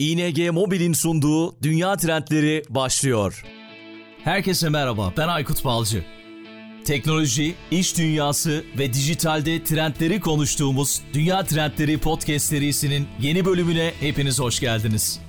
ING Mobil'in sunduğu Dünya Trendleri başlıyor. Herkese merhaba, ben Aykut Balcı. Teknoloji, iş dünyası ve dijitalde trendleri konuştuğumuz Dünya Trendleri Podcast serisinin yeni bölümüne hepiniz hoş geldiniz.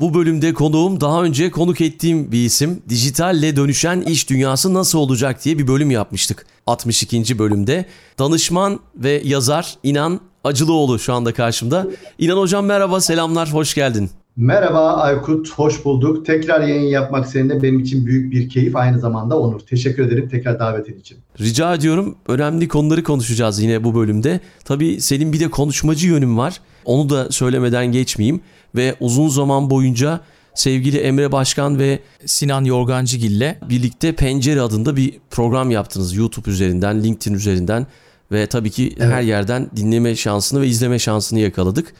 Bu bölümde konuğum daha önce konuk ettiğim bir isim. Dijitalle dönüşen iş dünyası nasıl olacak diye bir bölüm yapmıştık. 62. bölümde. Danışman ve yazar İnan Acılıoğlu şu anda karşımda. İnan Hocam merhaba, selamlar, hoş geldin. Merhaba Aykut, hoş bulduk. Tekrar yayın yapmak seninle benim için büyük bir keyif, aynı zamanda onur. Teşekkür ederim tekrar davetin için. Rica ediyorum. Önemli konuları konuşacağız yine bu bölümde. Tabii senin bir de konuşmacı yönün var. Onu da söylemeden geçmeyeyim. Ve uzun zaman boyunca sevgili Emre Başkan ve Sinan Yorgancıgil ile birlikte Pencere adında bir program yaptınız. YouTube üzerinden, LinkedIn üzerinden ve tabii ki evet. her yerden dinleme şansını ve izleme şansını yakaladık.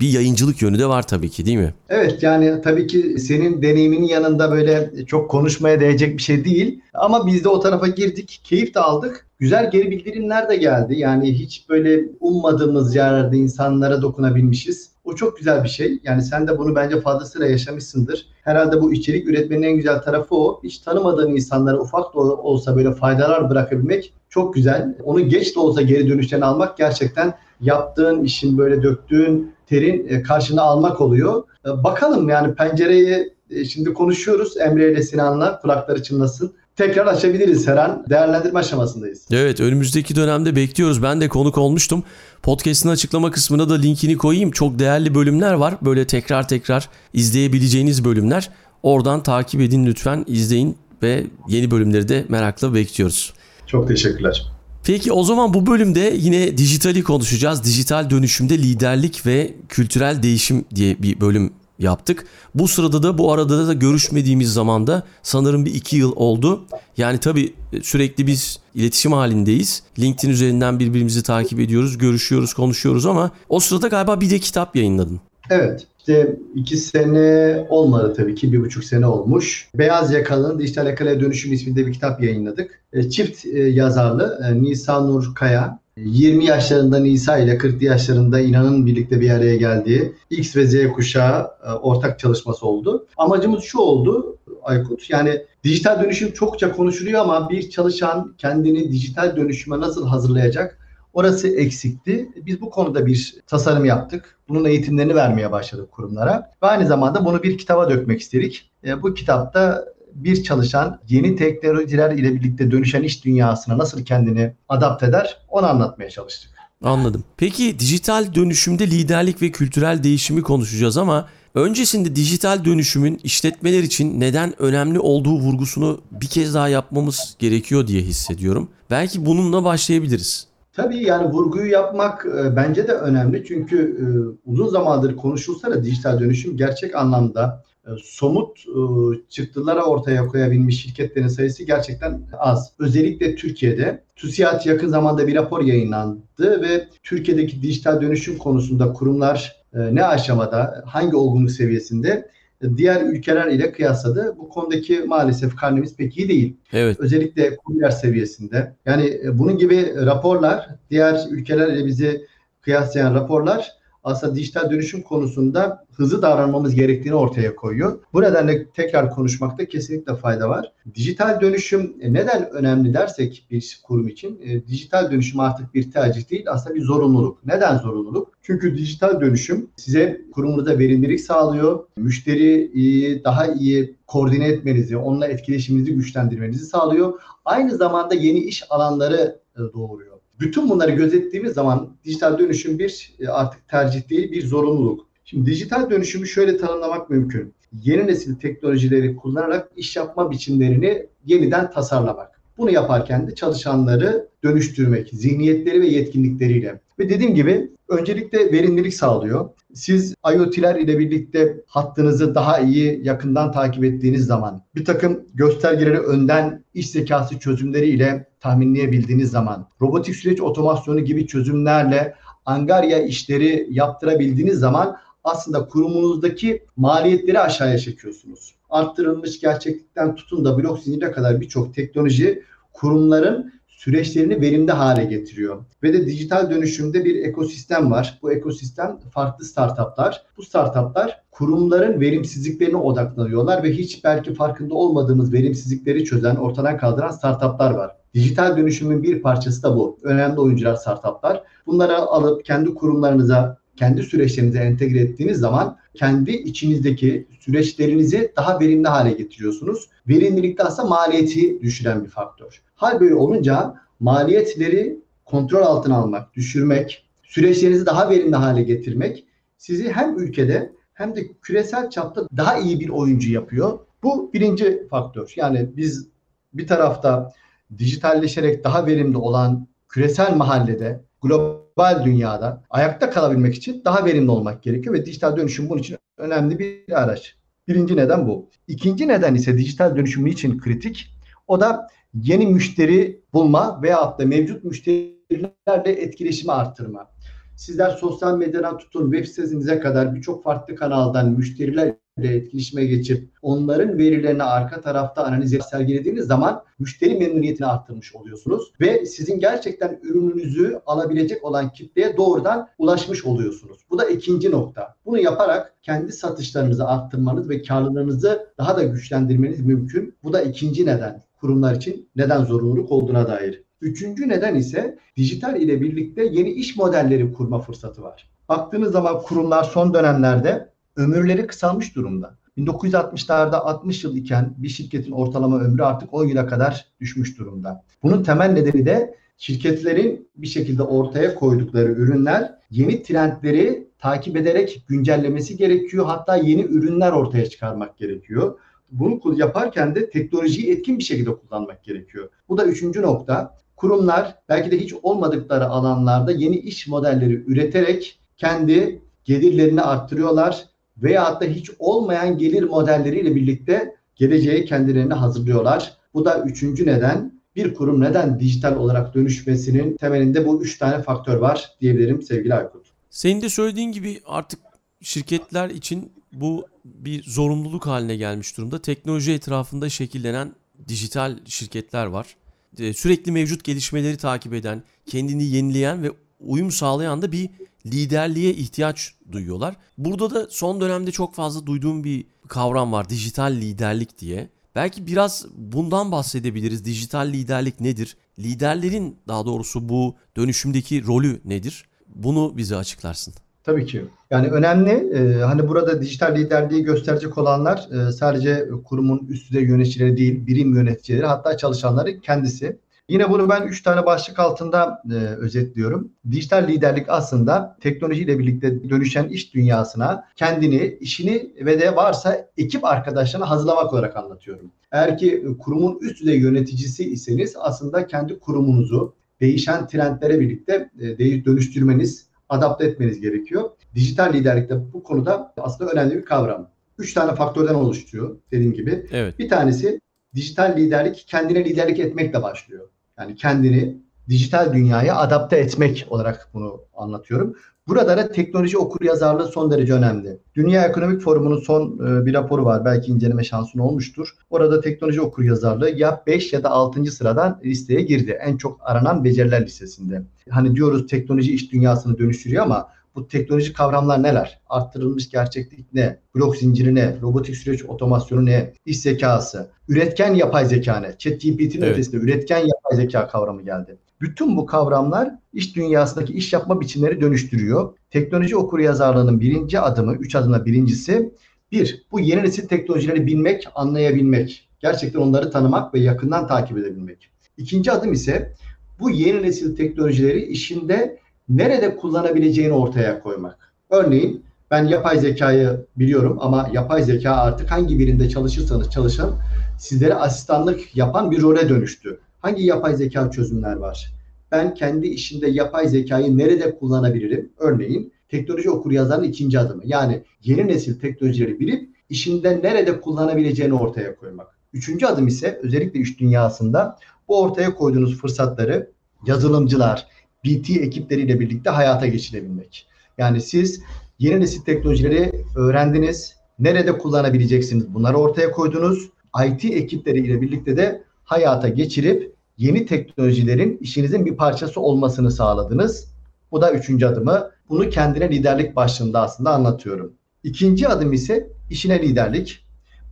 Bir yayıncılık yönü de var tabii ki değil mi? Evet yani tabii ki senin deneyiminin yanında böyle çok konuşmaya değecek bir şey değil. Ama biz de o tarafa girdik, keyif de aldık. Güzel geri bildirimler de geldi. Yani hiç böyle ummadığımız yerlerde insanlara dokunabilmişiz. O çok güzel bir şey. Yani sen de bunu bence fazlasıyla yaşamışsındır. Herhalde bu içerik üretmenin en güzel tarafı o. Hiç tanımadığın insanlara ufak da olsa böyle faydalar bırakabilmek çok güzel. Onu geç de olsa geri dönüşlerini almak gerçekten yaptığın işin böyle döktüğün terin e, karşına almak oluyor. E, bakalım yani pencereyi e, şimdi konuşuyoruz Emre ile Sinan'la kulakları çınlasın tekrar açabiliriz her an. Değerlendirme aşamasındayız. Evet önümüzdeki dönemde bekliyoruz. Ben de konuk olmuştum. Podcast'ın açıklama kısmına da linkini koyayım. Çok değerli bölümler var. Böyle tekrar tekrar izleyebileceğiniz bölümler. Oradan takip edin lütfen izleyin ve yeni bölümleri de merakla bekliyoruz. Çok teşekkürler. Peki o zaman bu bölümde yine dijitali konuşacağız. Dijital dönüşümde liderlik ve kültürel değişim diye bir bölüm yaptık. Bu sırada da bu arada da görüşmediğimiz zamanda sanırım bir iki yıl oldu. Yani tabii sürekli biz iletişim halindeyiz. LinkedIn üzerinden birbirimizi takip ediyoruz, görüşüyoruz, konuşuyoruz ama o sırada galiba bir de kitap yayınladın. Evet. İşte iki sene olmadı tabii ki. Bir buçuk sene olmuş. Beyaz Yakalı'nın Dijital Yakala'ya Dönüşüm isminde bir kitap yayınladık. E, çift e, yazarlı e, Nisa Nur Kaya 20 yaşlarında Nisa ile 40 yaşlarında İnan'ın birlikte bir araya geldiği X ve Z kuşağı ortak çalışması oldu. Amacımız şu oldu Aykut. Yani dijital dönüşüm çokça konuşuluyor ama bir çalışan kendini dijital dönüşüme nasıl hazırlayacak? Orası eksikti. Biz bu konuda bir tasarım yaptık. Bunun eğitimlerini vermeye başladık kurumlara. Ve aynı zamanda bunu bir kitaba dökmek istedik. E, bu kitapta bir çalışan yeni teknolojiler ile birlikte dönüşen iş dünyasına nasıl kendini adapte eder onu anlatmaya çalıştık. Anladım. Peki dijital dönüşümde liderlik ve kültürel değişimi konuşacağız ama öncesinde dijital dönüşümün işletmeler için neden önemli olduğu vurgusunu bir kez daha yapmamız gerekiyor diye hissediyorum. Belki bununla başlayabiliriz. Tabii yani vurguyu yapmak e, bence de önemli. Çünkü e, uzun zamandır konuşulsa da dijital dönüşüm gerçek anlamda somut e, çıktılara ortaya koyabilmiş şirketlerin sayısı gerçekten az. Özellikle Türkiye'de TÜSİAD yakın zamanda bir rapor yayınlandı ve Türkiye'deki dijital dönüşüm konusunda kurumlar e, ne aşamada, hangi olgunluk seviyesinde diğer ülkeler ile kıyasladı. Bu konudaki maalesef karnemiz pek iyi değil. Evet. Özellikle kurumlar seviyesinde. Yani bunun gibi raporlar, diğer ülkeler ile bizi kıyaslayan raporlar aslında dijital dönüşüm konusunda hızlı davranmamız gerektiğini ortaya koyuyor. Bu nedenle tekrar konuşmakta kesinlikle fayda var. Dijital dönüşüm e, neden önemli dersek bir kurum için e, dijital dönüşüm artık bir tercih değil aslında bir zorunluluk. Neden zorunluluk? Çünkü dijital dönüşüm size kurumunuza verimlilik sağlıyor. Müşteriyi daha iyi koordine etmenizi, onunla etkileşiminizi güçlendirmenizi sağlıyor. Aynı zamanda yeni iş alanları e, doğuruyor. Bütün bunları gözettiğimiz zaman dijital dönüşüm bir e, artık tercih değil bir zorunluluk. Şimdi dijital dönüşümü şöyle tanımlamak mümkün. Yeni nesil teknolojileri kullanarak iş yapma biçimlerini yeniden tasarlamak. Bunu yaparken de çalışanları dönüştürmek, zihniyetleri ve yetkinlikleriyle. Ve dediğim gibi öncelikle verimlilik sağlıyor. Siz IoT'ler ile birlikte hattınızı daha iyi yakından takip ettiğiniz zaman, bir takım göstergeleri önden iş zekası çözümleri ile tahminleyebildiğiniz zaman, robotik süreç otomasyonu gibi çözümlerle angarya işleri yaptırabildiğiniz zaman aslında kurumunuzdaki maliyetleri aşağıya çekiyorsunuz. Arttırılmış gerçeklikten tutun da blok zincirine kadar birçok teknoloji kurumların süreçlerini verimli hale getiriyor. Ve de dijital dönüşümde bir ekosistem var. Bu ekosistem farklı startuplar. Bu startuplar kurumların verimsizliklerine odaklanıyorlar ve hiç belki farkında olmadığımız verimsizlikleri çözen, ortadan kaldıran startuplar var. Dijital dönüşümün bir parçası da bu. Önemli oyuncular startuplar. Bunları alıp kendi kurumlarınıza, kendi süreçlerinize entegre ettiğiniz zaman kendi içinizdeki süreçlerinizi daha verimli hale getiriyorsunuz. Verimlilik de aslında maliyeti düşüren bir faktör. Hal böyle olunca maliyetleri kontrol altına almak, düşürmek, süreçlerinizi daha verimli hale getirmek sizi hem ülkede hem de küresel çapta daha iyi bir oyuncu yapıyor. Bu birinci faktör. Yani biz bir tarafta dijitalleşerek daha verimli olan küresel mahallede, global dünyada ayakta kalabilmek için daha verimli olmak gerekiyor ve dijital dönüşüm bunun için önemli bir araç. Birinci neden bu. İkinci neden ise dijital dönüşümü için kritik. O da yeni müşteri bulma veya da mevcut müşterilerle etkileşimi arttırma. Sizler sosyal medyadan tutun web sitenize kadar birçok farklı kanaldan müşterilerle etkileşime geçip onların verilerini arka tarafta analiz sergilediğiniz zaman müşteri memnuniyetini arttırmış oluyorsunuz ve sizin gerçekten ürününüzü alabilecek olan kitleye doğrudan ulaşmış oluyorsunuz. Bu da ikinci nokta. Bunu yaparak kendi satışlarınızı arttırmanız ve karlılığınızı daha da güçlendirmeniz mümkün. Bu da ikinci neden kurumlar için neden zorunluluk olduğuna dair. Üçüncü neden ise dijital ile birlikte yeni iş modelleri kurma fırsatı var. Baktığınız zaman kurumlar son dönemlerde ömürleri kısalmış durumda. 1960'larda 60 yıl iken bir şirketin ortalama ömrü artık 10 yıla kadar düşmüş durumda. Bunun temel nedeni de şirketlerin bir şekilde ortaya koydukları ürünler yeni trendleri takip ederek güncellemesi gerekiyor. Hatta yeni ürünler ortaya çıkarmak gerekiyor. Bunu yaparken de teknolojiyi etkin bir şekilde kullanmak gerekiyor. Bu da üçüncü nokta kurumlar belki de hiç olmadıkları alanlarda yeni iş modelleri üreterek kendi gelirlerini arttırıyorlar veya hatta hiç olmayan gelir modelleriyle birlikte geleceğe kendilerini hazırlıyorlar. Bu da üçüncü neden. Bir kurum neden dijital olarak dönüşmesinin temelinde bu üç tane faktör var diyebilirim sevgili Aykut. Senin de söylediğin gibi artık şirketler için bu bir zorunluluk haline gelmiş durumda. Teknoloji etrafında şekillenen dijital şirketler var. E, sürekli mevcut gelişmeleri takip eden, kendini yenileyen ve uyum sağlayan da bir liderliğe ihtiyaç duyuyorlar. Burada da son dönemde çok fazla duyduğum bir kavram var dijital liderlik diye. Belki biraz bundan bahsedebiliriz. Dijital liderlik nedir? Liderlerin daha doğrusu bu dönüşümdeki rolü nedir? Bunu bize açıklarsın. Tabii ki. Yani önemli. E, hani burada dijital liderliği gösterecek olanlar e, sadece kurumun üst düzey yöneticileri değil, birim yöneticileri hatta çalışanları kendisi. Yine bunu ben üç tane başlık altında e, özetliyorum. Dijital liderlik aslında teknolojiyle birlikte dönüşen iş dünyasına kendini, işini ve de varsa ekip arkadaşlarına hazırlamak olarak anlatıyorum. Eğer ki kurumun üst düzey yöneticisi iseniz aslında kendi kurumunuzu değişen trendlere birlikte e, dönüştürmeniz, adapte etmeniz gerekiyor. Dijital liderlik de bu konuda aslında önemli bir kavram. Üç tane faktörden oluşturuyor dediğim gibi. Evet. Bir tanesi dijital liderlik kendine liderlik etmekle başlıyor. Yani kendini dijital dünyaya adapte etmek olarak bunu anlatıyorum. Burada da teknoloji okur yazarlığı son derece önemli. Dünya Ekonomik Forumu'nun son e, bir raporu var. Belki inceleme şansın olmuştur. Orada teknoloji okur yazarlığı ya 5 ya da 6. sıradan listeye girdi. En çok aranan beceriler listesinde. Hani diyoruz teknoloji iş dünyasını dönüştürüyor ama bu teknoloji kavramlar neler? Arttırılmış gerçeklik ne? Blok zinciri ne? Robotik süreç otomasyonu ne? İş zekası, üretken yapay zeka ne? ChatGPT'nin evet. ötesinde üretken yapay zeka kavramı geldi. Bütün bu kavramlar iş dünyasındaki iş yapma biçimleri dönüştürüyor. Teknoloji okur yazarlığının birinci adımı, üç adımla birincisi bir, bu yeni nesil teknolojileri bilmek, anlayabilmek. Gerçekten onları tanımak ve yakından takip edebilmek. İkinci adım ise bu yeni nesil teknolojileri işinde nerede kullanabileceğini ortaya koymak. Örneğin ben yapay zekayı biliyorum ama yapay zeka artık hangi birinde çalışırsanız çalışın sizlere asistanlık yapan bir role dönüştü. Hangi yapay zeka çözümler var? Ben kendi işimde yapay zekayı nerede kullanabilirim? Örneğin teknoloji okuryazarının ikinci adımı. Yani yeni nesil teknolojileri bilip işinde nerede kullanabileceğini ortaya koymak. Üçüncü adım ise özellikle iş dünyasında bu ortaya koyduğunuz fırsatları yazılımcılar, BT ekipleriyle birlikte hayata geçirebilmek. Yani siz yeni nesil teknolojileri öğrendiniz. Nerede kullanabileceksiniz? Bunları ortaya koydunuz. IT ekipleriyle birlikte de hayata geçirip yeni teknolojilerin işinizin bir parçası olmasını sağladınız. Bu da üçüncü adımı. Bunu kendine liderlik başlığında aslında anlatıyorum. İkinci adım ise işine liderlik.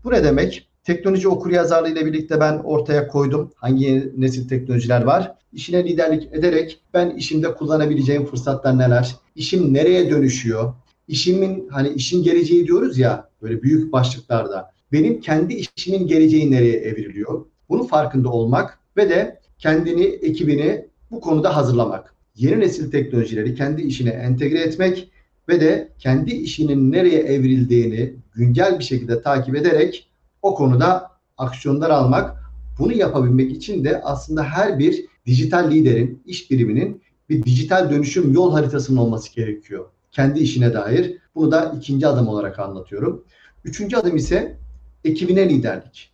Bu ne demek? Teknoloji okur yazarlığı ile birlikte ben ortaya koydum. Hangi nesil teknolojiler var? İşine liderlik ederek ben işimde kullanabileceğim fırsatlar neler? İşim nereye dönüşüyor? İşimin hani işin geleceği diyoruz ya böyle büyük başlıklarda. Benim kendi işimin geleceği nereye evriliyor? Bunun farkında olmak ve de kendini, ekibini bu konuda hazırlamak. Yeni nesil teknolojileri kendi işine entegre etmek ve de kendi işinin nereye evrildiğini güncel bir şekilde takip ederek o konuda aksiyonlar almak. Bunu yapabilmek için de aslında her bir dijital liderin, iş biriminin bir dijital dönüşüm yol haritasının olması gerekiyor. Kendi işine dair. Bunu da ikinci adım olarak anlatıyorum. Üçüncü adım ise ekibine liderlik.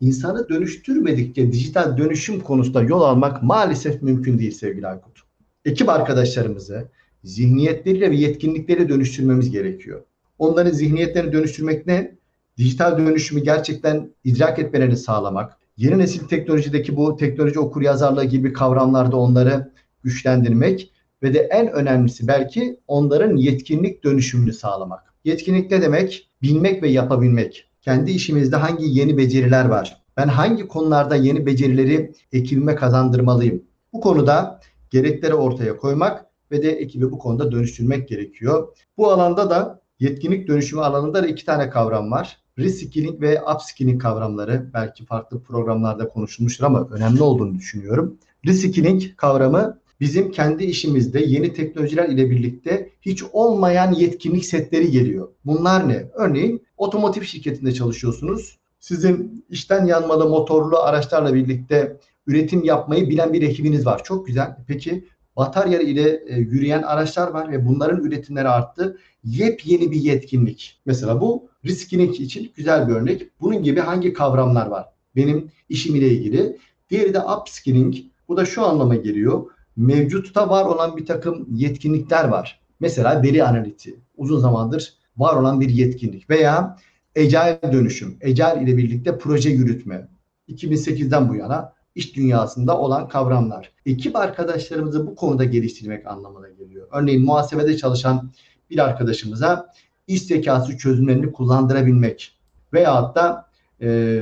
İnsanı dönüştürmedikçe dijital dönüşüm konusunda yol almak maalesef mümkün değil sevgili Aykut. Ekip arkadaşlarımızı zihniyetleriyle ve yetkinlikleriyle dönüştürmemiz gerekiyor. Onların zihniyetlerini dönüştürmek ne? Dijital dönüşümü gerçekten idrak etmelerini sağlamak. Yeni nesil teknolojideki bu teknoloji okur yazarlığı gibi kavramlarda onları güçlendirmek ve de en önemlisi belki onların yetkinlik dönüşümünü sağlamak. Yetkinlik ne demek? Bilmek ve yapabilmek. Kendi işimizde hangi yeni beceriler var? Ben hangi konularda yeni becerileri ekibime kazandırmalıyım? Bu konuda gerekleri ortaya koymak ve de ekibi bu konuda dönüştürmek gerekiyor. Bu alanda da yetkinlik dönüşümü alanında da iki tane kavram var. Reskilling ve upskilling kavramları belki farklı programlarda konuşulmuştur ama önemli olduğunu düşünüyorum. Reskilling kavramı bizim kendi işimizde yeni teknolojiler ile birlikte hiç olmayan yetkinlik setleri geliyor. Bunlar ne? Örneğin otomotiv şirketinde çalışıyorsunuz. Sizin işten yanmalı motorlu araçlarla birlikte üretim yapmayı bilen bir ekibiniz var. Çok güzel. Peki batarya ile e, yürüyen araçlar var ve bunların üretimleri arttı. Yepyeni bir yetkinlik. Mesela bu riskinin için güzel bir örnek. Bunun gibi hangi kavramlar var? Benim işim ile ilgili. Diğeri de upskilling. Bu da şu anlama geliyor. Mevcutta var olan bir takım yetkinlikler var. Mesela veri analiti. Uzun zamandır var olan bir yetkinlik. Veya Agile dönüşüm. Agile ile birlikte proje yürütme. 2008'den bu yana iş dünyasında olan kavramlar. Ekip arkadaşlarımızı bu konuda geliştirmek anlamına geliyor. Örneğin muhasebede çalışan bir arkadaşımıza iş zekası çözümlerini kullandırabilmek veyahut da e,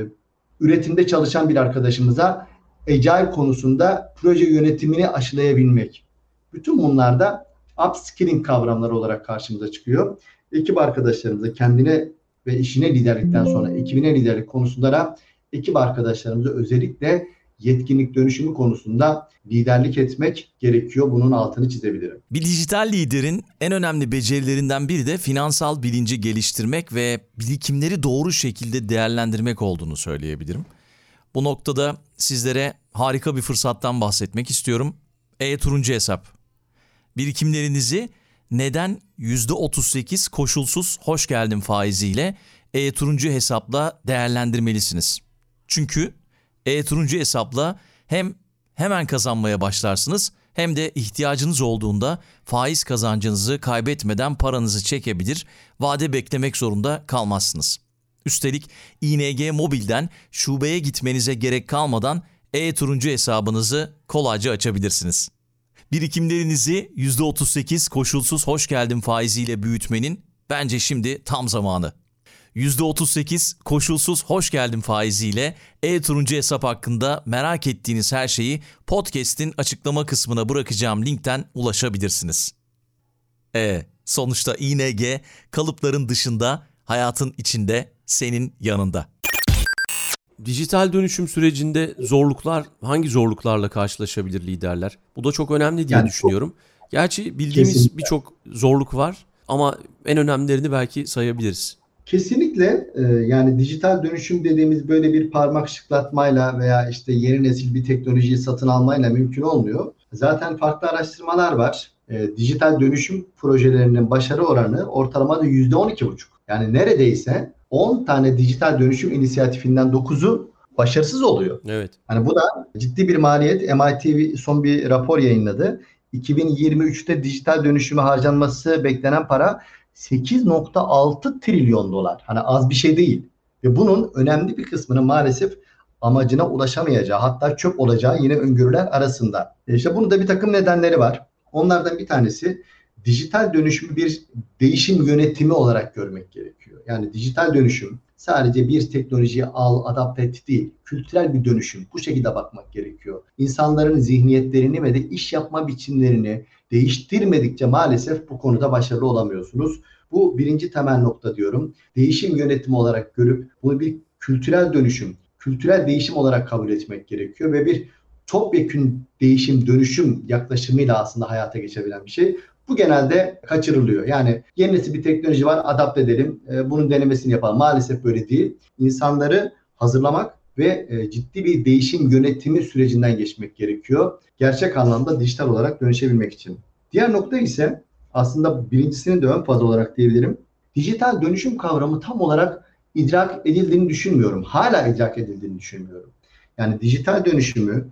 üretimde çalışan bir arkadaşımıza Agile konusunda proje yönetimini aşılayabilmek. Bütün bunlar da upskilling kavramları olarak karşımıza çıkıyor. Ekip arkadaşlarımıza kendine ve işine liderlikten sonra ekibine liderlik konusunda da ekip arkadaşlarımıza özellikle yetkinlik dönüşümü konusunda liderlik etmek gerekiyor. Bunun altını çizebilirim. Bir dijital liderin en önemli becerilerinden biri de finansal bilinci geliştirmek ve birikimleri doğru şekilde değerlendirmek olduğunu söyleyebilirim. Bu noktada sizlere harika bir fırsattan bahsetmek istiyorum. E-Turuncu Hesap. Birikimlerinizi neden %38 koşulsuz hoş geldin faiziyle e-turuncu hesapla değerlendirmelisiniz. Çünkü e-turuncu hesapla hem hemen kazanmaya başlarsınız hem de ihtiyacınız olduğunda faiz kazancınızı kaybetmeden paranızı çekebilir, vade beklemek zorunda kalmazsınız. Üstelik ING Mobil'den şubeye gitmenize gerek kalmadan e-turuncu hesabınızı kolayca açabilirsiniz. Birikimlerinizi %38 koşulsuz hoş geldin faiziyle büyütmenin bence şimdi tam zamanı. %38 koşulsuz hoş geldin faiziyle e-turuncu hesap hakkında merak ettiğiniz her şeyi podcast'in açıklama kısmına bırakacağım linkten ulaşabilirsiniz. E sonuçta ING kalıpların dışında, hayatın içinde, senin yanında. Dijital dönüşüm sürecinde zorluklar, hangi zorluklarla karşılaşabilir liderler? Bu da çok önemli diye Yani düşünüyorum. Gerçi bildiğimiz birçok zorluk var ama en önemlilerini belki sayabiliriz. Kesinlikle e, yani dijital dönüşüm dediğimiz böyle bir parmak şıklatmayla veya işte yeni nesil bir teknolojiyi satın almayla mümkün olmuyor. Zaten farklı araştırmalar var. E, dijital dönüşüm projelerinin başarı oranı ortalamada %12,5. Yani neredeyse 10 tane dijital dönüşüm inisiyatifinden 9'u başarısız oluyor. Evet. Hani bu da ciddi bir maliyet. MIT son bir rapor yayınladı. 2023'te dijital dönüşüme harcanması beklenen para 8.6 trilyon dolar. Hani az bir şey değil. Ve bunun önemli bir kısmını maalesef amacına ulaşamayacağı hatta çöp olacağı yine öngörüler arasında. E işte bunun da bir takım nedenleri var. Onlardan bir tanesi dijital dönüşümü bir değişim yönetimi olarak görmek gerekiyor. Yani dijital dönüşüm sadece bir teknolojiyi al, adapte et değil, kültürel bir dönüşüm. Bu şekilde bakmak gerekiyor. İnsanların zihniyetlerini ve de iş yapma biçimlerini değiştirmedikçe maalesef bu konuda başarılı olamıyorsunuz. Bu birinci temel nokta diyorum. Değişim yönetimi olarak görüp bunu bir kültürel dönüşüm, kültürel değişim olarak kabul etmek gerekiyor ve bir topyekün değişim, dönüşüm yaklaşımıyla aslında hayata geçebilen bir şey. Bu genelde kaçırılıyor. Yani yeni bir teknoloji var, adapte edelim, e, bunun denemesini yapalım. Maalesef böyle değil. İnsanları hazırlamak ve e, ciddi bir değişim yönetimi sürecinden geçmek gerekiyor. Gerçek anlamda dijital olarak dönüşebilmek için. Diğer nokta ise aslında birincisini de ön faz olarak diyebilirim. Dijital dönüşüm kavramı tam olarak idrak edildiğini düşünmüyorum. Hala idrak edildiğini düşünmüyorum. Yani dijital dönüşümü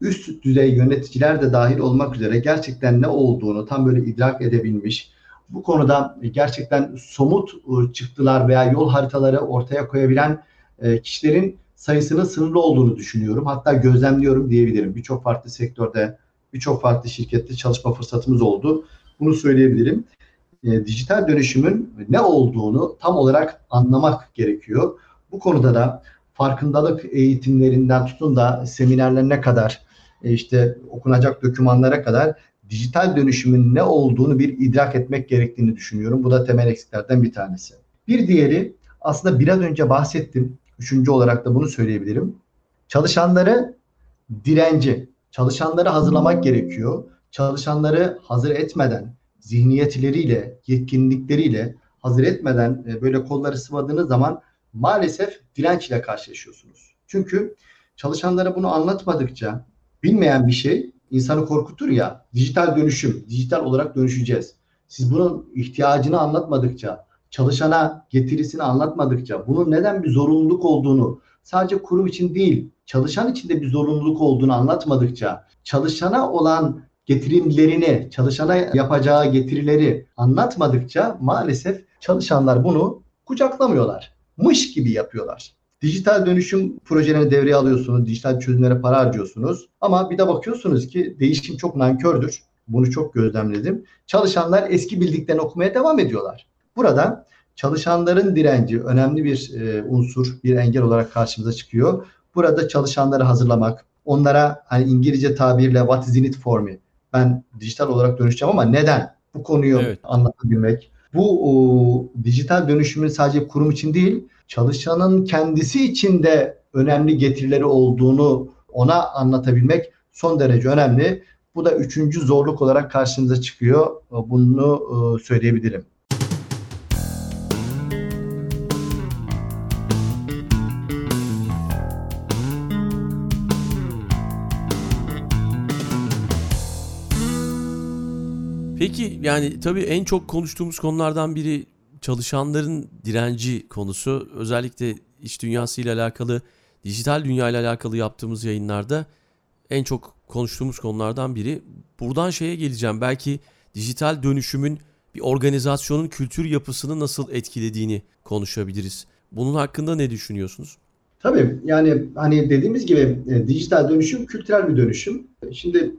üst düzey yöneticiler de dahil olmak üzere gerçekten ne olduğunu tam böyle idrak edebilmiş, bu konuda gerçekten somut ıı, çıktılar veya yol haritaları ortaya koyabilen e, kişilerin sayısının sınırlı olduğunu düşünüyorum. Hatta gözlemliyorum diyebilirim. Birçok farklı sektörde, birçok farklı şirkette çalışma fırsatımız oldu. Bunu söyleyebilirim. E, dijital dönüşümün ne olduğunu tam olarak anlamak gerekiyor. Bu konuda da farkındalık eğitimlerinden tutun da seminerlerine kadar e, işte okunacak dokümanlara kadar dijital dönüşümün ne olduğunu bir idrak etmek gerektiğini düşünüyorum. Bu da temel eksiklerden bir tanesi. Bir diğeri aslında biraz önce bahsettim. Üçüncü olarak da bunu söyleyebilirim. Çalışanları direnci, çalışanları hazırlamak gerekiyor. Çalışanları hazır etmeden, zihniyetleriyle, yetkinlikleriyle hazır etmeden e, böyle kolları sıvadığınız zaman maalesef direnç ile karşılaşıyorsunuz. Çünkü çalışanlara bunu anlatmadıkça bilmeyen bir şey insanı korkutur ya. Dijital dönüşüm, dijital olarak dönüşeceğiz. Siz bunun ihtiyacını anlatmadıkça, çalışana getirisini anlatmadıkça, bunun neden bir zorunluluk olduğunu, sadece kurum için değil, çalışan için de bir zorunluluk olduğunu anlatmadıkça, çalışana olan getirimlerini, çalışana yapacağı getirileri anlatmadıkça maalesef çalışanlar bunu kucaklamıyorlar. Mış gibi yapıyorlar. Dijital dönüşüm projelerini devreye alıyorsunuz, dijital çözümlere para harcıyorsunuz. Ama bir de bakıyorsunuz ki değişim çok nankördür. Bunu çok gözlemledim. Çalışanlar eski bildiklerini okumaya devam ediyorlar. Burada çalışanların direnci önemli bir e, unsur, bir engel olarak karşımıza çıkıyor. Burada çalışanları hazırlamak, onlara hani İngilizce tabirle what is in it for me? Ben dijital olarak dönüşeceğim ama neden? Bu konuyu evet. anlatabilmek. Bu o, dijital dönüşümün sadece kurum için değil, çalışanın kendisi için de önemli getirileri olduğunu ona anlatabilmek son derece önemli. Bu da üçüncü zorluk olarak karşımıza çıkıyor. Bunu e, söyleyebilirim. Peki yani tabii en çok konuştuğumuz konulardan biri çalışanların direnci konusu. Özellikle iş dünyası ile alakalı, dijital dünya ile alakalı yaptığımız yayınlarda en çok konuştuğumuz konulardan biri. Buradan şeye geleceğim. Belki dijital dönüşümün bir organizasyonun kültür yapısını nasıl etkilediğini konuşabiliriz. Bunun hakkında ne düşünüyorsunuz? Tabii yani hani dediğimiz gibi e, dijital dönüşüm kültürel bir dönüşüm. Şimdi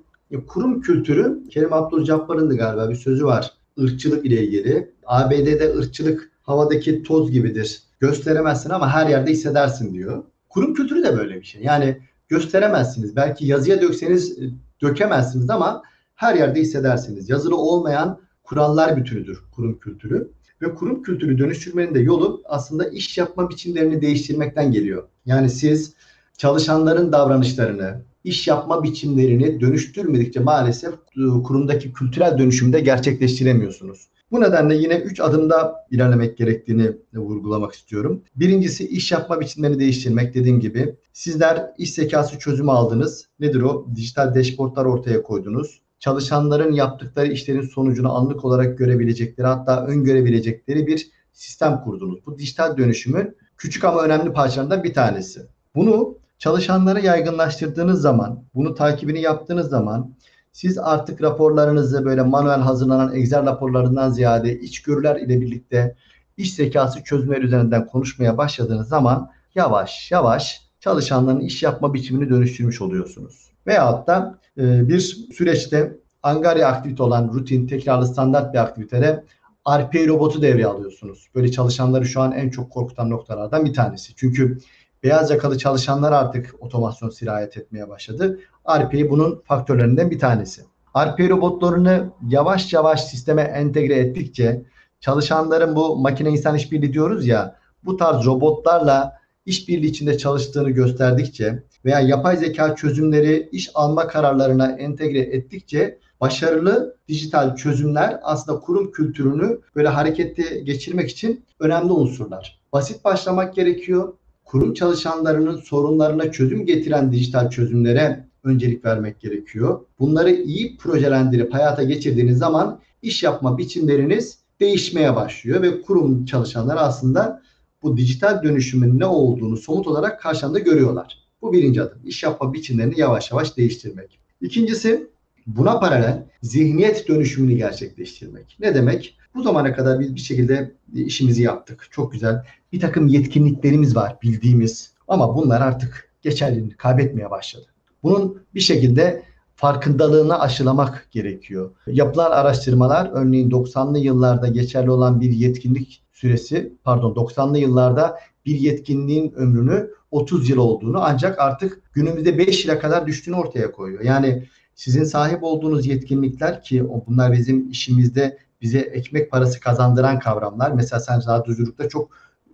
kurum kültürü Kerim Abdülcabbar'ın galiba bir sözü var ırkçılık ile ilgili. ABD'de ırkçılık havadaki toz gibidir. Gösteremezsin ama her yerde hissedersin diyor. Kurum kültürü de böyle bir şey. Yani gösteremezsiniz. Belki yazıya dökseniz e, dökemezsiniz ama her yerde hissedersiniz. Yazılı olmayan kurallar bütünüdür kurum kültürü. Ve kurum kültürü dönüştürmenin de yolu aslında iş yapma biçimlerini değiştirmekten geliyor. Yani siz çalışanların davranışlarını, iş yapma biçimlerini dönüştürmedikçe maalesef e, kurumdaki kültürel dönüşümde gerçekleştiremiyorsunuz. Bu nedenle yine üç adımda ilerlemek gerektiğini vurgulamak istiyorum. Birincisi iş yapma biçimlerini değiştirmek dediğim gibi. Sizler iş zekası çözümü aldınız. Nedir o? Dijital dashboardlar ortaya koydunuz. Çalışanların yaptıkları işlerin sonucunu anlık olarak görebilecekleri hatta öngörebilecekleri bir sistem kurdunuz. Bu dijital dönüşümün küçük ama önemli parçalarından bir tanesi. Bunu çalışanlara yaygınlaştırdığınız zaman, bunu takibini yaptığınız zaman siz artık raporlarınızı böyle manuel hazırlanan Excel raporlarından ziyade içgörüler ile birlikte iş zekası çözümler üzerinden konuşmaya başladığınız zaman yavaş yavaş çalışanların iş yapma biçimini dönüştürmüş oluyorsunuz. Veyahut da e, bir süreçte angarya aktivite olan rutin, tekrarlı standart bir aktivitede RPA robotu devreye alıyorsunuz. Böyle çalışanları şu an en çok korkutan noktalardan bir tanesi. Çünkü beyaz yakalı çalışanlar artık otomasyon sirayet etmeye başladı. RPA bunun faktörlerinden bir tanesi. RPA robotlarını yavaş yavaş sisteme entegre ettikçe çalışanların bu makine insan işbirliği diyoruz ya bu tarz robotlarla işbirliği içinde çalıştığını gösterdikçe veya yapay zeka çözümleri iş alma kararlarına entegre ettikçe başarılı dijital çözümler aslında kurum kültürünü böyle harekete geçirmek için önemli unsurlar. Basit başlamak gerekiyor. Kurum çalışanlarının sorunlarına çözüm getiren dijital çözümlere öncelik vermek gerekiyor. Bunları iyi projelendirip hayata geçirdiğiniz zaman iş yapma biçimleriniz değişmeye başlıyor ve kurum çalışanları aslında bu dijital dönüşümün ne olduğunu somut olarak karşında görüyorlar. Bu birinci adım. İş yapma biçimlerini yavaş yavaş değiştirmek. İkincisi buna paralel zihniyet dönüşümünü gerçekleştirmek. Ne demek? Bu zamana kadar biz bir şekilde işimizi yaptık. Çok güzel. Bir takım yetkinliklerimiz var bildiğimiz ama bunlar artık geçerliliğini kaybetmeye başladı. Bunun bir şekilde farkındalığını aşılamak gerekiyor. Yapılan araştırmalar örneğin 90'lı yıllarda geçerli olan bir yetkinlik süresi pardon 90'lı yıllarda bir yetkinliğin ömrünü 30 yıl olduğunu ancak artık günümüzde 5 yıla kadar düştüğünü ortaya koyuyor. Yani sizin sahip olduğunuz yetkinlikler ki bunlar bizim işimizde bize ekmek parası kazandıran kavramlar. Mesela sen radyocülükte çok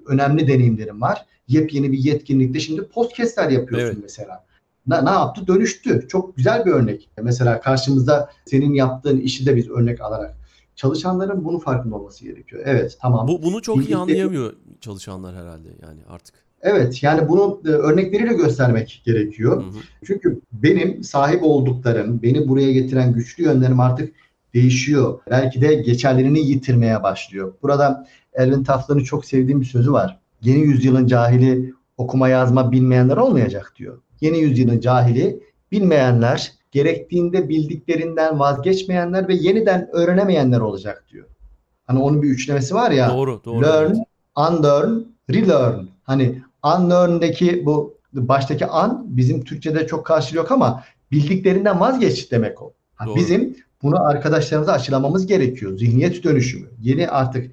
önemli deneyimlerin var. Yepyeni bir yetkinlikte şimdi podcastler yapıyorsun Evet. mesela. Ne, ne yaptı? Dönüştü. Çok güzel bir örnek. Mesela karşımızda senin yaptığın işi de biz örnek alarak çalışanların bunu farkında olması gerekiyor. Evet, tamam. Bu bunu çok iyi anlayamıyor çalışanlar herhalde yani artık. Evet, yani bunu e, örnekleriyle göstermek gerekiyor. Hı hı. Çünkü benim sahip olduklarım, beni buraya getiren güçlü yönlerim artık değişiyor. Belki de geçerlerini yitirmeye başlıyor. Burada Erwin Taftan'ın çok sevdiğim bir sözü var. Yeni yüzyılın cahili okuma yazma bilmeyenler olmayacak diyor. Yeni yüzyılın cahili bilmeyenler, gerektiğinde bildiklerinden vazgeçmeyenler ve yeniden öğrenemeyenler olacak diyor. Hani onun bir üçlemesi var ya. Doğru, doğru. Learn, unlearn, relearn. Hani unlearn'deki bu baştaki un bizim Türkçe'de çok karşılığı yok ama bildiklerinden vazgeç demek o. Doğru. Bizim bunu arkadaşlarımıza aşılamamız gerekiyor. Zihniyet dönüşümü. Yeni artık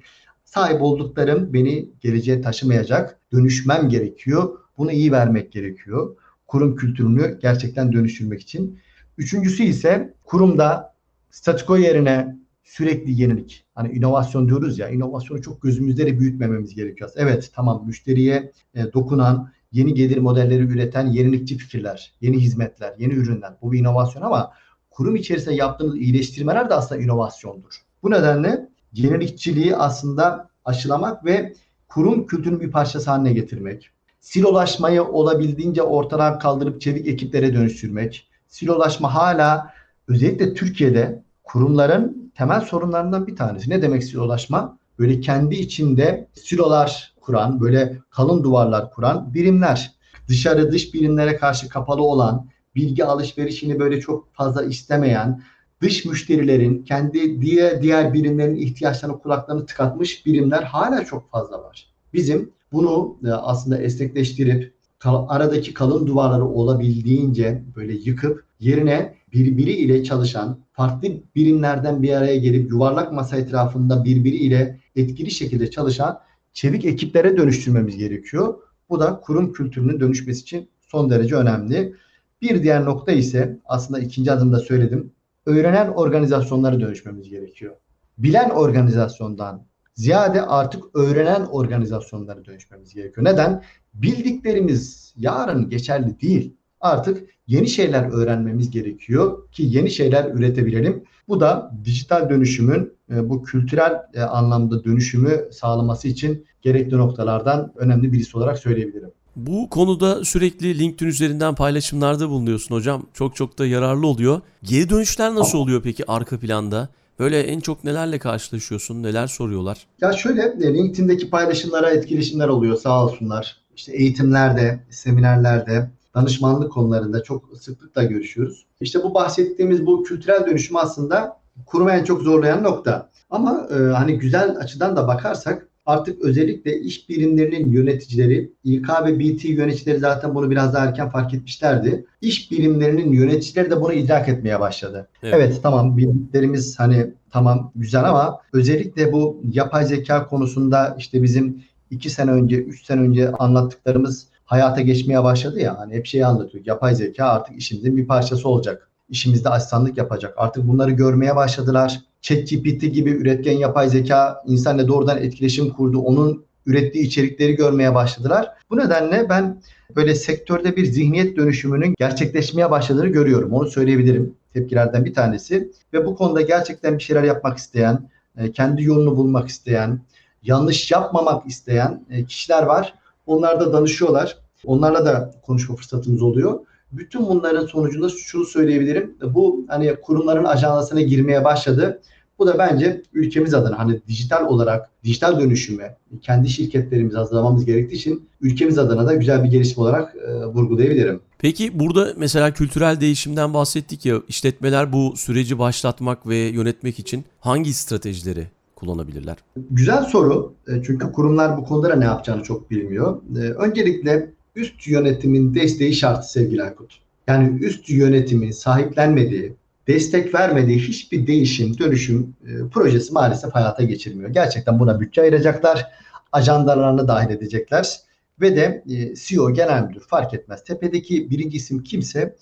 sahip olduklarım beni geleceğe taşımayacak. Dönüşmem gerekiyor. Bunu iyi vermek gerekiyor. Kurum kültürünü gerçekten dönüştürmek için. Üçüncüsü ise kurumda statüko yerine sürekli yenilik. Hani inovasyon diyoruz ya, inovasyonu çok gözümüzde de büyütmememiz gerekiyor. Evet tamam müşteriye e, dokunan, yeni gelir modelleri üreten yenilikçi fikirler, yeni hizmetler, yeni ürünler. Bu bir inovasyon ama kurum içerisinde yaptığımız iyileştirmeler de aslında inovasyondur. Bu nedenle yenilikçiliği aslında aşılamak ve kurum kültürünün bir parçası haline getirmek. Silolaşmayı olabildiğince ortadan kaldırıp çevik ekiplere dönüştürmek. Silolaşma hala özellikle Türkiye'de kurumların temel sorunlarından bir tanesi. Ne demek silolaşma? Böyle kendi içinde silolar kuran, böyle kalın duvarlar kuran birimler. Dışarı dış birimlere karşı kapalı olan, bilgi alışverişini böyle çok fazla istemeyen, dış müşterilerin kendi diğer diğer birimlerin ihtiyaçlarını kulaklarını tıkatmış birimler hala çok fazla var. Bizim bunu e, aslında esnekleştirip aradaki kalın duvarları olabildiğince böyle yıkıp yerine birbiriyle çalışan farklı birimlerden bir araya gelip yuvarlak masa etrafında birbiriyle etkili şekilde çalışan çevik ekiplere dönüştürmemiz gerekiyor. Bu da kurum kültürünün dönüşmesi için son derece önemli. Bir diğer nokta ise aslında ikinci adımda söyledim. Öğrenen organizasyonlara dönüşmemiz gerekiyor. Bilen organizasyondan ziyade artık öğrenen organizasyonlara dönüşmemiz gerekiyor. Neden? Bildiklerimiz yarın geçerli değil. Artık yeni şeyler öğrenmemiz gerekiyor ki yeni şeyler üretebilelim. Bu da dijital dönüşümün e, bu kültürel e, anlamda dönüşümü sağlaması için gerekli noktalardan önemli birisi olarak söyleyebilirim. Bu konuda sürekli LinkedIn üzerinden paylaşımlarda bulunuyorsun hocam. Çok çok da yararlı oluyor. Geri dönüşler nasıl oluyor peki arka planda? Böyle en çok nelerle karşılaşıyorsun? Neler soruyorlar? Ya şöyle e, LinkedIn'deki paylaşımlara etkileşimler oluyor sağ olsunlar. İşte eğitimlerde, seminerlerde, danışmanlık konularında çok sıklıkla görüşüyoruz. İşte bu bahsettiğimiz bu kültürel dönüşüm aslında kurumu en çok zorlayan nokta. Ama e, hani güzel açıdan da bakarsak artık özellikle iş birimlerinin yöneticileri, İK ve BT yöneticileri zaten bunu biraz daha erken fark etmişlerdi. İş birimlerinin yöneticileri de bunu idrak etmeye başladı. Evet. Evet, tamam bildiklerimiz hani tamam güzel ama özellikle bu yapay zeka konusunda işte bizim iki sene önce, üç sene önce anlattıklarımız hayata geçmeye başladı ya. Hani hep şeyi anlatıyor. Yapay zeka artık işimizin bir parçası olacak. İşimizde asistanlık yapacak. Artık bunları görmeye başladılar. ChatGPT gibi üretken yapay zeka insanla doğrudan etkileşim kurdu. Onun ürettiği içerikleri görmeye başladılar. Bu nedenle ben böyle sektörde bir zihniyet dönüşümünün gerçekleşmeye başladığını görüyorum. Onu söyleyebilirim. Tepkilerden bir tanesi. Ve bu konuda gerçekten bir şeyler yapmak isteyen, e, kendi yolunu bulmak isteyen, yanlış yapmamak isteyen e, kişiler var. Onlar da danışıyorlar. Onlarla da konuşma fırsatımız oluyor. Bütün bunların sonucunda şunu söyleyebilirim. Bu hani kurumların ajandasına girmeye başladı. Bu da bence ülkemiz adına hani dijital olarak dijital dönüşüme kendi şirketlerimizi hazırlamamız gerektiği için ülkemiz adına da güzel bir gelişme olarak e, vurgulayabilirim. Peki burada mesela kültürel değişimden bahsettik ya işletmeler bu süreci başlatmak ve yönetmek için hangi stratejileri kullanabilirler? Güzel soru. E, Çünkü kurumlar bu konuda da ne yapacağını çok bilmiyor. E, Öncelikle üst yönetimin desteği şart sevgili Aykut. Yani üst yönetimin sahiplenmediği, destek vermediği hiçbir değişim, dönüşüm e, projesi maalesef hayata geçirmiyor. Gerçekten buna bütçe ayıracaklar, ajandalarını dahil edecekler ve de e, CEO, genel müdür fark etmez. Tepedeki birinci isim kimse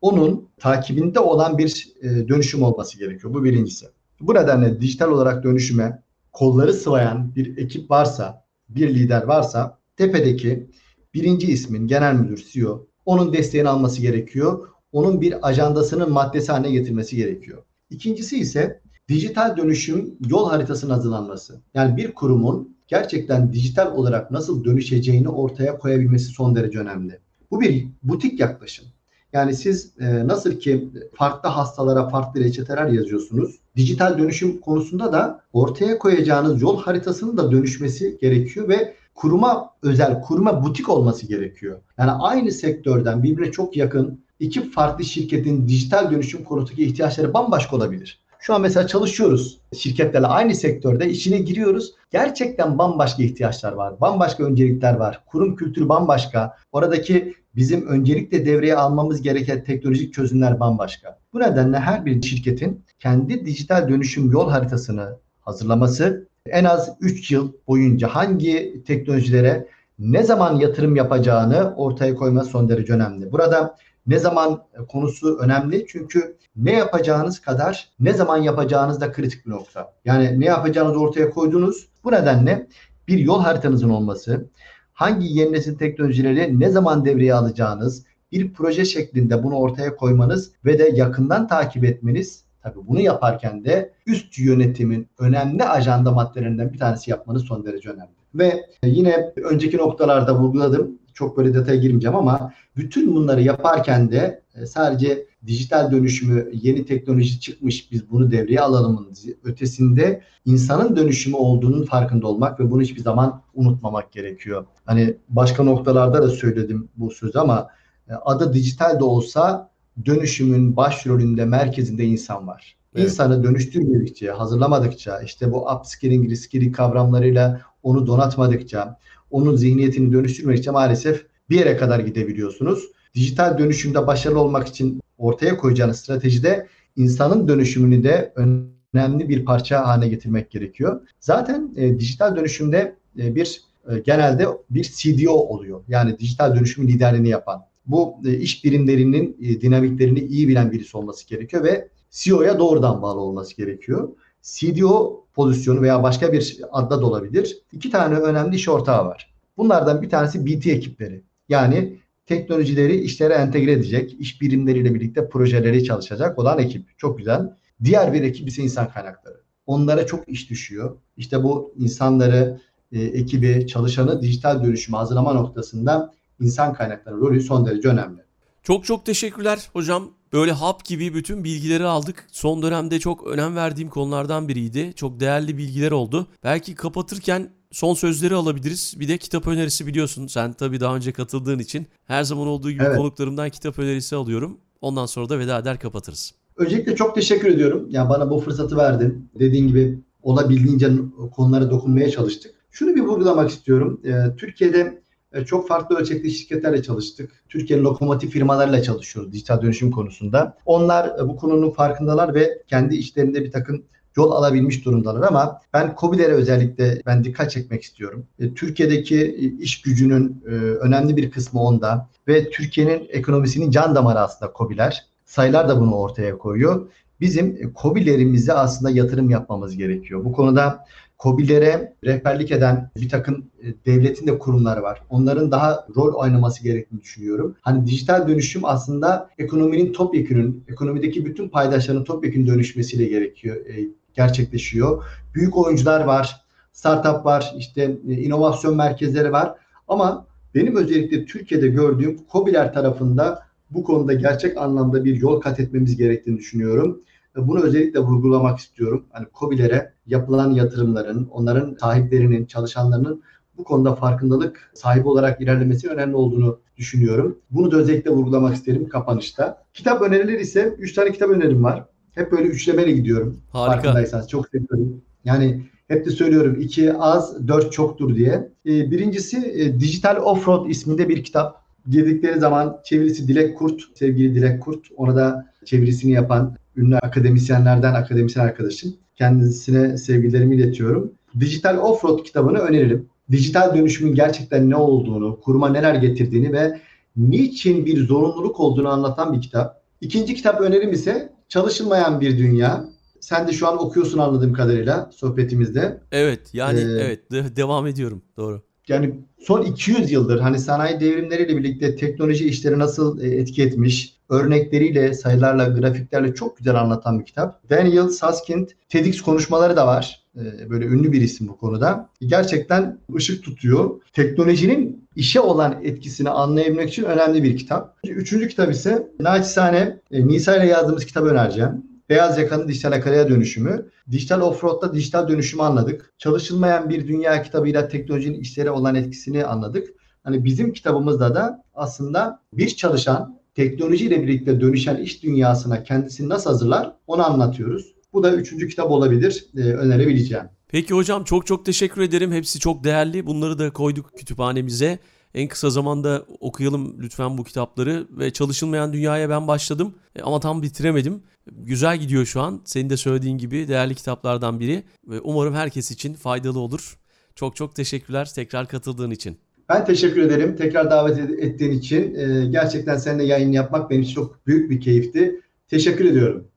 onun takibinde olan bir e, dönüşüm olması gerekiyor. Bu birincisi. Bu nedenle dijital olarak dönüşüme kolları sıvayan bir ekip varsa, bir lider varsa tepedeki birinci ismin genel müdür, CEO onun desteğini alması gerekiyor. Onun bir ajandasının maddesi haline getirmesi gerekiyor. İkincisi ise dijital dönüşüm yol haritasının hazırlanması. Yani bir kurumun gerçekten dijital olarak nasıl dönüşeceğini ortaya koyabilmesi son derece önemli. Bu bir butik yaklaşım. Yani siz e, nasıl ki farklı hastalara farklı reçeteler yazıyorsunuz. Dijital dönüşüm konusunda da ortaya koyacağınız yol haritasının da dönüşmesi gerekiyor ve kuruma özel, kuruma butik olması gerekiyor. Yani aynı sektörden birbirine çok yakın iki farklı şirketin dijital dönüşüm konusundaki ihtiyaçları bambaşka olabilir. Şu an mesela çalışıyoruz şirketlerle aynı sektörde içine giriyoruz. Gerçekten bambaşka ihtiyaçlar var. Bambaşka öncelikler var. Kurum kültürü bambaşka. Oradaki bizim öncelikle devreye almamız gereken teknolojik çözümler bambaşka. Bu nedenle her bir şirketin kendi dijital dönüşüm yol haritasını hazırlaması en az 3 yıl boyunca hangi teknolojilere ne zaman yatırım yapacağını ortaya koyması son derece önemli. Burada ne zaman konusu önemli çünkü ne yapacağınız kadar ne zaman yapacağınız da kritik bir nokta. Yani ne yapacağınızı ortaya koydunuz. Bu nedenle bir yol haritanızın olması, hangi yeni nesil teknolojileri ne zaman devreye alacağınız, bir proje şeklinde bunu ortaya koymanız ve de yakından takip etmeniz Tabii bunu yaparken de üst yönetimin önemli ajanda maddelerinden bir tanesi yapmanız son derece önemli. Ve yine önceki noktalarda vurguladım. Çok böyle detaya girmeyeceğim ama bütün bunları yaparken de e, sadece dijital dönüşümü, yeni teknoloji çıkmış biz bunu devreye alalımın ötesinde insanın dönüşümü olduğunun farkında olmak ve bunu hiçbir zaman unutmamak gerekiyor. Hani başka noktalarda da söyledim bu sözü ama e, adı dijital de olsa dönüşümün başrolünde, merkezinde insan var. Evet. İnsanı dönüştürmedikçe, hazırlamadıkça, işte bu upskilling, reskilling kavramlarıyla onu donatmadıkça, onun zihniyetini dönüştürmedikçe maalesef bir yere kadar gidebiliyorsunuz. Dijital dönüşümde başarılı olmak için ortaya koyacağınız stratejide insanın dönüşümünü de önemli bir parça haline getirmek gerekiyor. Zaten e, dijital dönüşümde e, bir e, genelde bir CDO oluyor. Yani dijital dönüşümün liderliğini yapan bu e, iş birimlerinin e, dinamiklerini iyi bilen birisi olması gerekiyor ve CEO'ya doğrudan bağlı olması gerekiyor. CDO pozisyonu veya başka bir adda da olabilir. İki tane önemli iş ortağı var. Bunlardan bir tanesi BT ekipleri. Yani teknolojileri işlere entegre edecek, iş birimleriyle birlikte projeleri çalışacak olan ekip. Çok güzel. Diğer bir ekip ise insan kaynakları. Onlara çok iş düşüyor. İşte bu insanları, e, ekibi, çalışanı dijital dönüşüme hazırlama noktasında insan kaynakları rolü son derece önemli. Çok çok teşekkürler hocam. Böyle hap gibi bütün bilgileri aldık. Son dönemde çok önem verdiğim konulardan biriydi. Çok değerli bilgiler oldu. Belki kapatırken son sözleri alabiliriz. Bir de kitap önerisi biliyorsun. Sen tabii daha önce katıldığın için her zaman olduğu gibi Evet. konuklarımdan kitap önerisi alıyorum. Ondan sonra da veda eder kapatırız. Öncelikle çok teşekkür ediyorum. Yani bana bu fırsatı verdin. Dediğin gibi olabildiğince konulara dokunmaya çalıştık. Şunu bir vurgulamak istiyorum. E, Türkiye'de çok farklı ölçekli şirketlerle çalıştık. Türkiye'nin lokomotif firmalarıyla çalışıyoruz dijital dönüşüm konusunda. Onlar e, bu konunun farkındalar ve kendi işlerinde bir takım yol alabilmiş durumdalar ama ben COBİ'lere özellikle ben dikkat çekmek istiyorum. E, Türkiye'deki iş gücünün önemli bir kısmı onda ve Türkiye'nin ekonomisinin can damarı aslında COBİ'ler. Sayılar da bunu ortaya koyuyor. Bizim COBİ'lerimize aslında yatırım yapmamız gerekiyor. Bu konuda COBİ'lere rehberlik eden bir takım e, devletin de kurumları var. Onların daha rol oynaması gerektiğini düşünüyorum. Hani dijital dönüşüm aslında ekonominin topyekünün, ekonomideki bütün paydaşların topyekün dönüşmesiyle gerekiyor, e, gerçekleşiyor. Büyük oyuncular var, startup var, işte e, inovasyon merkezleri var. Ama benim özellikle Türkiye'de gördüğüm COBİ'ler tarafında bu konuda gerçek anlamda bir yol kat etmemiz gerektiğini düşünüyorum. Bunu özellikle vurgulamak istiyorum. Hani COBİ'lere yapılan yatırımların, onların sahiplerinin, çalışanlarının bu konuda farkındalık sahibi olarak ilerlemesi önemli olduğunu düşünüyorum. Bunu da özellikle vurgulamak isterim kapanışta. Kitap önerileri ise 3 tane kitap önerim var. Hep böyle üçlemeli gidiyorum. Harika. Farkındaysanız çok seviyorum. Yani hep de söylüyorum iki az, dört çoktur diye. Ee, birincisi e, Digital Offroad isminde bir kitap. Girdikleri zaman çevirisi Dilek Kurt, sevgili Dilek Kurt. Ona da çevirisini yapan ünlü akademisyenlerden akademisyen arkadaşım. Kendisine sevgilerimi iletiyorum. Dijital Offroad kitabını öneririm. Dijital dönüşümün gerçekten ne olduğunu, kuruma neler getirdiğini ve niçin bir zorunluluk olduğunu anlatan bir kitap. İkinci kitap önerim ise Çalışılmayan Bir Dünya. Sen de şu an okuyorsun anladığım kadarıyla sohbetimizde. Evet yani Ee, evet de- devam ediyorum doğru. Yani son 200 yıldır hani sanayi devrimleriyle birlikte teknoloji işleri nasıl e, etki etmiş, örnekleriyle, sayılarla, grafiklerle çok güzel anlatan bir kitap. Daniel Susskind TEDx konuşmaları da var. E, Böyle ünlü bir isim bu konuda. Gerçekten ışık tutuyor. Teknolojinin işe olan etkisini anlayabilmek için önemli bir kitap. Üçüncü kitap ise naçizane e, Nisa ile yazdığımız kitabı önereceğim. Beyaz yakanın dijital akaraya dönüşümü. Dijital offroad'da dijital dönüşümü anladık. Çalışılmayan bir dünya kitabıyla teknolojinin işlere olan etkisini anladık. Hani bizim kitabımızda da aslında bir çalışan teknolojiyle birlikte dönüşen iş dünyasına kendisini nasıl hazırlar onu anlatıyoruz. Bu da üçüncü kitap olabilir e, önerebileceğim. Peki hocam çok çok teşekkür ederim. Hepsi çok değerli. Bunları da koyduk kütüphanemize. En kısa zamanda okuyalım lütfen bu kitapları ve çalışılmayan dünyaya ben başladım E, ama tam bitiremedim. Güzel gidiyor şu an. Senin de söylediğin gibi değerli kitaplardan biri ve umarım herkes için faydalı olur. Çok çok teşekkürler tekrar katıldığın için. Ben teşekkür ederim. Tekrar davet ettiğin için. E, gerçekten seninle yayın yapmak benim için çok büyük bir keyifti. Teşekkür ediyorum.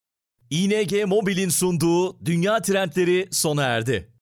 ING Mobil'in sunduğu Dünya Trendleri sona erdi.